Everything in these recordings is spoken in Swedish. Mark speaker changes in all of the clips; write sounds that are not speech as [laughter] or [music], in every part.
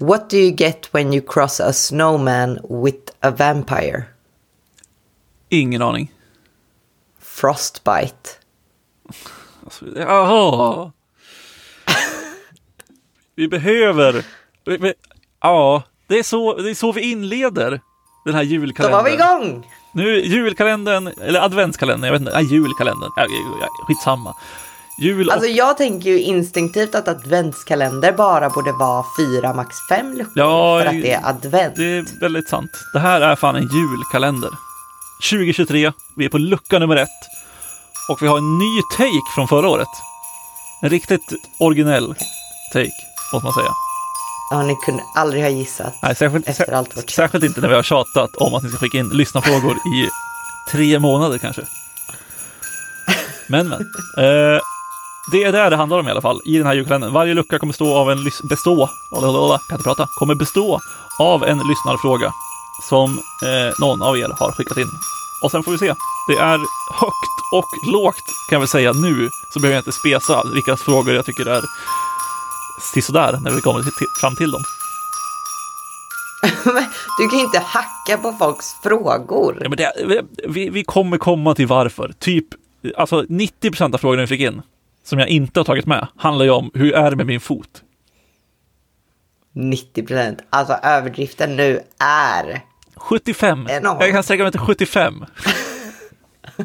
Speaker 1: What do you get when you cross a snowman with a vampire?
Speaker 2: Ingen aning.
Speaker 1: Frostbite.
Speaker 2: Alltså, Jaha. Vi behöver... Ja, det är, så, det är så vi inleder den här
Speaker 1: Då
Speaker 2: julkalendern.
Speaker 1: var vi igång!
Speaker 2: Nu julkalendern, eller adventskalendern, jag vet inte, nej, julkalendern, ja, skitsamma. Jul och,
Speaker 1: Alltså jag tänker ju instinktivt att adventskalender bara borde vara fyra, max fem luckor.
Speaker 2: Ja,
Speaker 1: för att det är advent.
Speaker 2: det är väldigt sant. Det här är fan en julkalender. 2023, vi är på lucka nummer ett. Och vi har en ny take från förra året. En riktigt originell take, måste man säga.
Speaker 1: Ja, ni kunde aldrig ha gissat.
Speaker 2: Nej, särskilt,
Speaker 1: Efter allt vårt
Speaker 2: särskilt inte när vi har tjatat om att ni ska skicka in lyssnarfrågor i tre månader kanske. Men, men. Eh, det är det det handlar om i alla fall i den här julkalendern. Varje lucka kommer stå av en bestå, kan inte prata, kommer bestå av en lyssnarfråga som eh, någon av er har skickat in. Och sen får vi se. Det är högt och lågt kan jag väl säga nu, så behöver jag inte spesa vilka frågor jag tycker är sisådär när vi kommer till, fram till dem. [laughs]
Speaker 1: Du kan inte hacka på folks frågor.
Speaker 2: Ja, men det, vi, vi kommer komma till varför. Typ, alltså 90 procent av frågorna vi fick in, som jag inte har tagit med, handlar ju om hur är det med min fot?
Speaker 1: 90 procent. Alltså överdriften nu är...
Speaker 2: 75.
Speaker 1: Enormt.
Speaker 2: Jag kan sträcka mig till 75. [laughs]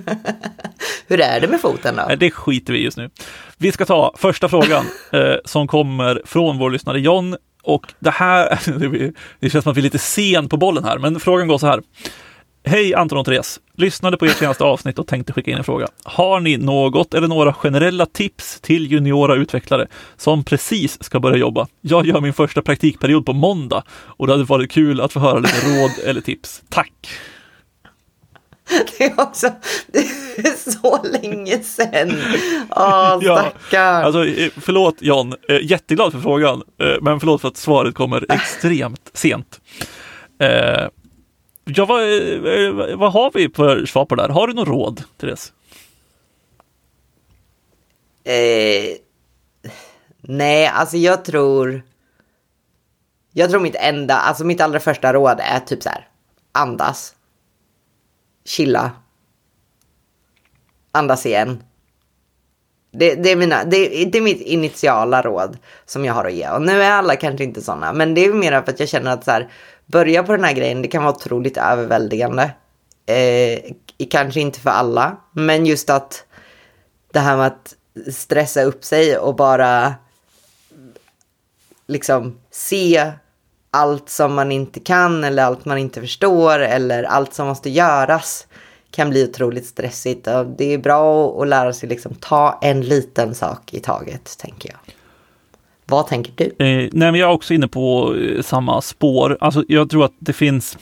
Speaker 1: Hur är det med foten då?
Speaker 2: Det skiter vi i just nu. Vi ska ta första frågan [laughs] eh, som kommer från vår lyssnare John. Och det här, [laughs] det känns som att vi är lite sen på bollen här, men frågan går så här. Hej Anton och Therese! Lyssnade på ert senaste avsnitt och tänkte skicka in en fråga. Har ni något eller några generella tips till juniora utvecklare som precis ska börja jobba? Jag gör min första praktikperiod på måndag och det hade varit kul att få höra lite råd eller tips. Tack!
Speaker 1: Det är också det är så länge sedan. Åh,
Speaker 2: Ja. Alltså, eh, förlåt John, Eh, jätteglad för frågan, eh, men förlåt för att svaret kommer [laughs] extremt sent. Ja, vad, eh, vad har vi för svar på det här? Har du något råd, Therese?
Speaker 1: Eh, nej, alltså jag tror... Jag tror mitt enda, alltså mitt allra första råd är typ så här. Andas. Chilla. Andas igen. Det, det, är mina, det, det är mitt initiala råd som jag har att ge. Och nu är alla kanske inte sådana, men det är mer för att jag känner att så här, börja på den här grejen, det kan vara otroligt överväldigande. Eh, kanske inte för alla, men just att det här med att stressa upp sig och bara liksom se allt som man inte kan eller allt man inte förstår eller allt som måste göras kan bli otroligt stressigt. Det är bra att lära sig liksom ta en liten sak i taget, tänker jag. Vad tänker du?
Speaker 2: Eh, nej, men jag är också inne på eh, samma spår. Alltså, jag tror att det finns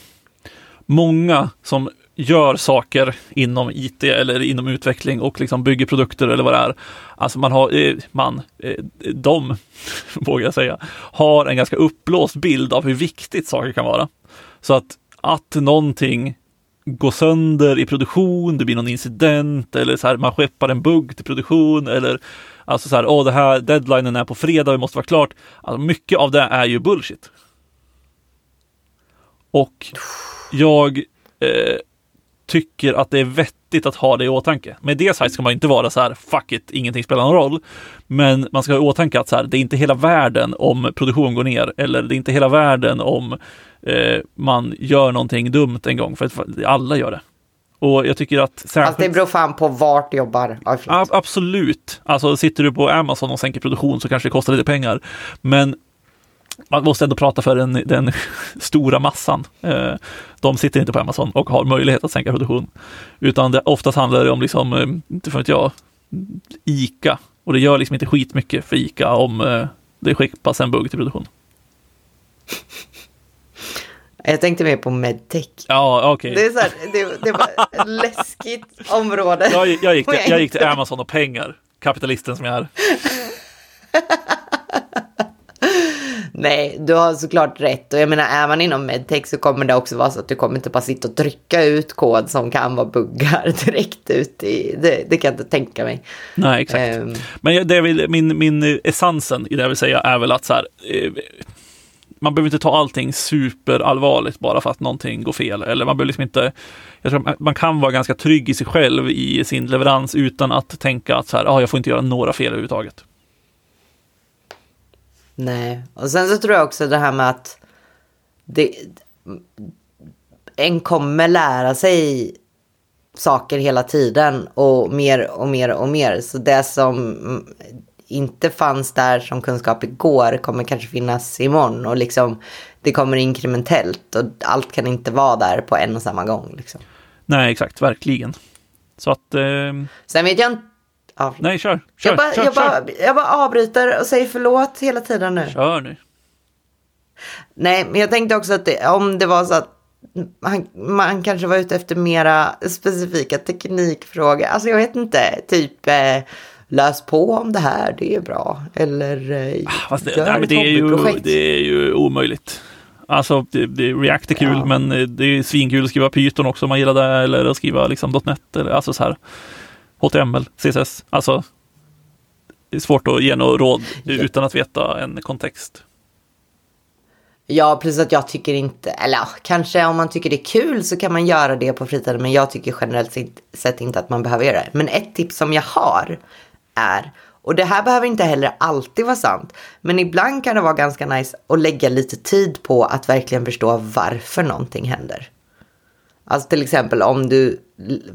Speaker 2: många som gör saker inom IT eller inom utveckling och liksom bygger produkter eller vad det är. Alltså man har, eh, man, eh, de, [laughs] vågar jag säga, har en ganska uppblåst bild av hur viktigt saker kan vara. Så att, att någonting gå sönder i produktion, det blir någon incident eller så här, man skeppar en bugg till produktion eller alltså så här, åh det här deadlinen är på fredag, det måste vara klart. Alltså, mycket av det är ju bullshit. Och jag eh, tycker att det är vettigt att ha det i åtanke. Med det sagt ska man inte vara så här, fuck it, ingenting spelar någon roll. Men man ska ha i åtanke att så här, det är inte hela världen om produktion går ner eller det är inte hela världen om eh, man gör någonting dumt en gång, för att alla gör det. Och jag tycker att särskilt...
Speaker 1: Alltså det beror fan på vart du jobbar. Ja,
Speaker 2: absolut. Alltså sitter du på Amazon och sänker produktion så kanske det kostar lite pengar. Men man måste ändå prata för den, den [laughs] stora massan. Eh, de sitter inte på Amazon och har möjlighet att sänka produktion. Utan det oftast handlar det om, liksom, eh, inte för jag, ICA. Och det gör liksom inte skitmycket för ICA om eh, det skickas en bugg till produktion.
Speaker 1: Jag tänkte mer på medtech.
Speaker 2: Ja, okej.
Speaker 1: Det är så här, det, det var ett läskigt område.
Speaker 2: Jag, jag, gick till, jag gick till Amazon och pengar. Kapitalisten som jag är. [laughs]
Speaker 1: Nej, du har såklart rätt. Och jag menar, är man inom medtech så kommer det också vara så att du kommer inte bara sitta och trycka ut kod som kan vara buggar [laughs] direkt ut i... Det, det kan jag inte tänka mig.
Speaker 2: Nej, exakt.
Speaker 1: Ehm.
Speaker 2: Men det vill, min, min essensen i det jag vill säga är väl att så här, eh, man behöver inte ta allting superallvarligt bara för att någonting går fel. Eller man behöver liksom inte, jag tror man kan vara ganska trygg i sig själv i sin leverans utan att tänka att så här, ah, jag får inte göra några fel överhuvudtaget.
Speaker 1: Nej, och sen så tror jag också det här med att det, en kommer lära sig saker hela tiden och mer och mer och mer. Så det som inte fanns där som kunskap igår kommer kanske finnas imorgon och liksom det kommer inkrementellt och allt kan inte vara där på en och samma gång. Liksom.
Speaker 2: Nej, exakt, verkligen. Så att... Eh...
Speaker 1: Sen vet jag inte
Speaker 2: Ja. Nej, kör. kör,
Speaker 1: jag, bara,
Speaker 2: kör,
Speaker 1: jag,
Speaker 2: kör.
Speaker 1: Bara, jag bara avbryter och säger förlåt hela tiden nu.
Speaker 2: Kör nu.
Speaker 1: Nej, men jag tänkte också att det, om det var så att man, man kanske var ute efter mera specifika teknikfrågor. Alltså jag vet inte, typ eh, läs på om det här, det är bra. Eller eh,
Speaker 2: ah, det, gör nej, det, är ju, det är ju omöjligt. Alltså det, det, React är kul, ja. men eh, det är svinkul att skriva Python också om man gillar det, eller att skriva liksom .NET, eller alltså så här. HTML, CSS. Alltså, det är svårt att ge något råd utan att veta en kontext.
Speaker 1: Ja, plus att jag tycker inte, eller kanske om man tycker det är kul så kan man göra det på fritiden, men jag tycker generellt sett inte att man behöver göra det. Men ett tips som jag har är, och det här behöver inte heller alltid vara sant, men ibland kan det vara ganska nice att lägga lite tid på att verkligen förstå varför någonting händer. Alltså till exempel om du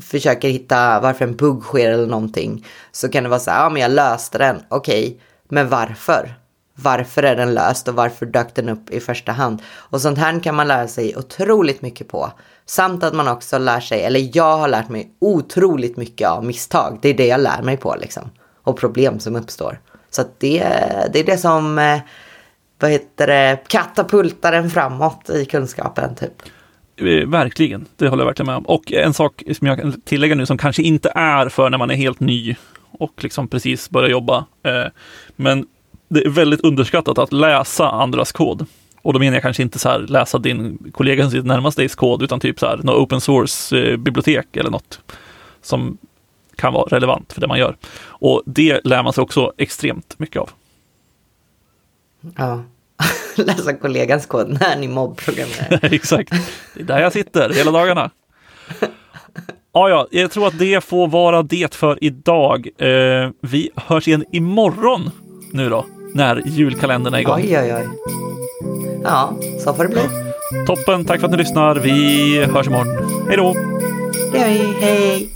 Speaker 1: försöker hitta varför en bugg sker eller någonting. Så kan det vara så här, ja men jag löste den, okej, okay, men varför? Varför är den löst och varför dök den upp i första hand? Och sånt här kan man lära sig otroligt mycket på. Samt att man också lär sig, eller jag har lärt mig otroligt mycket av misstag. Det är det jag lär mig på liksom. Och problem som uppstår. Så det, det är det som, eh, vad heter det, katapultar en framåt i kunskapen typ.
Speaker 2: Eh, verkligen, det håller jag verkligen med om. Och en sak som jag kan tillägga nu som kanske inte är för när man är helt ny och liksom precis börjar jobba. Eh, men det är väldigt underskattat att läsa andras kod. Och då menar jag kanske inte så här läsa din kollega som sitter närmast dig kod, utan typ så här något open source-bibliotek eh, eller något som kan vara relevant för det man gör. Och det lär man sig också extremt mycket av.
Speaker 1: Ja. [laughs] läsa kollegans kod när ni mobbprogrammerar. [laughs]
Speaker 2: Exakt, det är där jag sitter hela dagarna. Ja, ja, jag tror att det får vara det för idag. Eh, vi hörs igen imorgon nu då, när julkalendern är igång.
Speaker 1: Oj, oj, oj. Ja, så får det bli.
Speaker 2: Ja. Toppen, tack för att ni lyssnar. Vi hörs imorgon. Hej då!
Speaker 1: Hej, hej.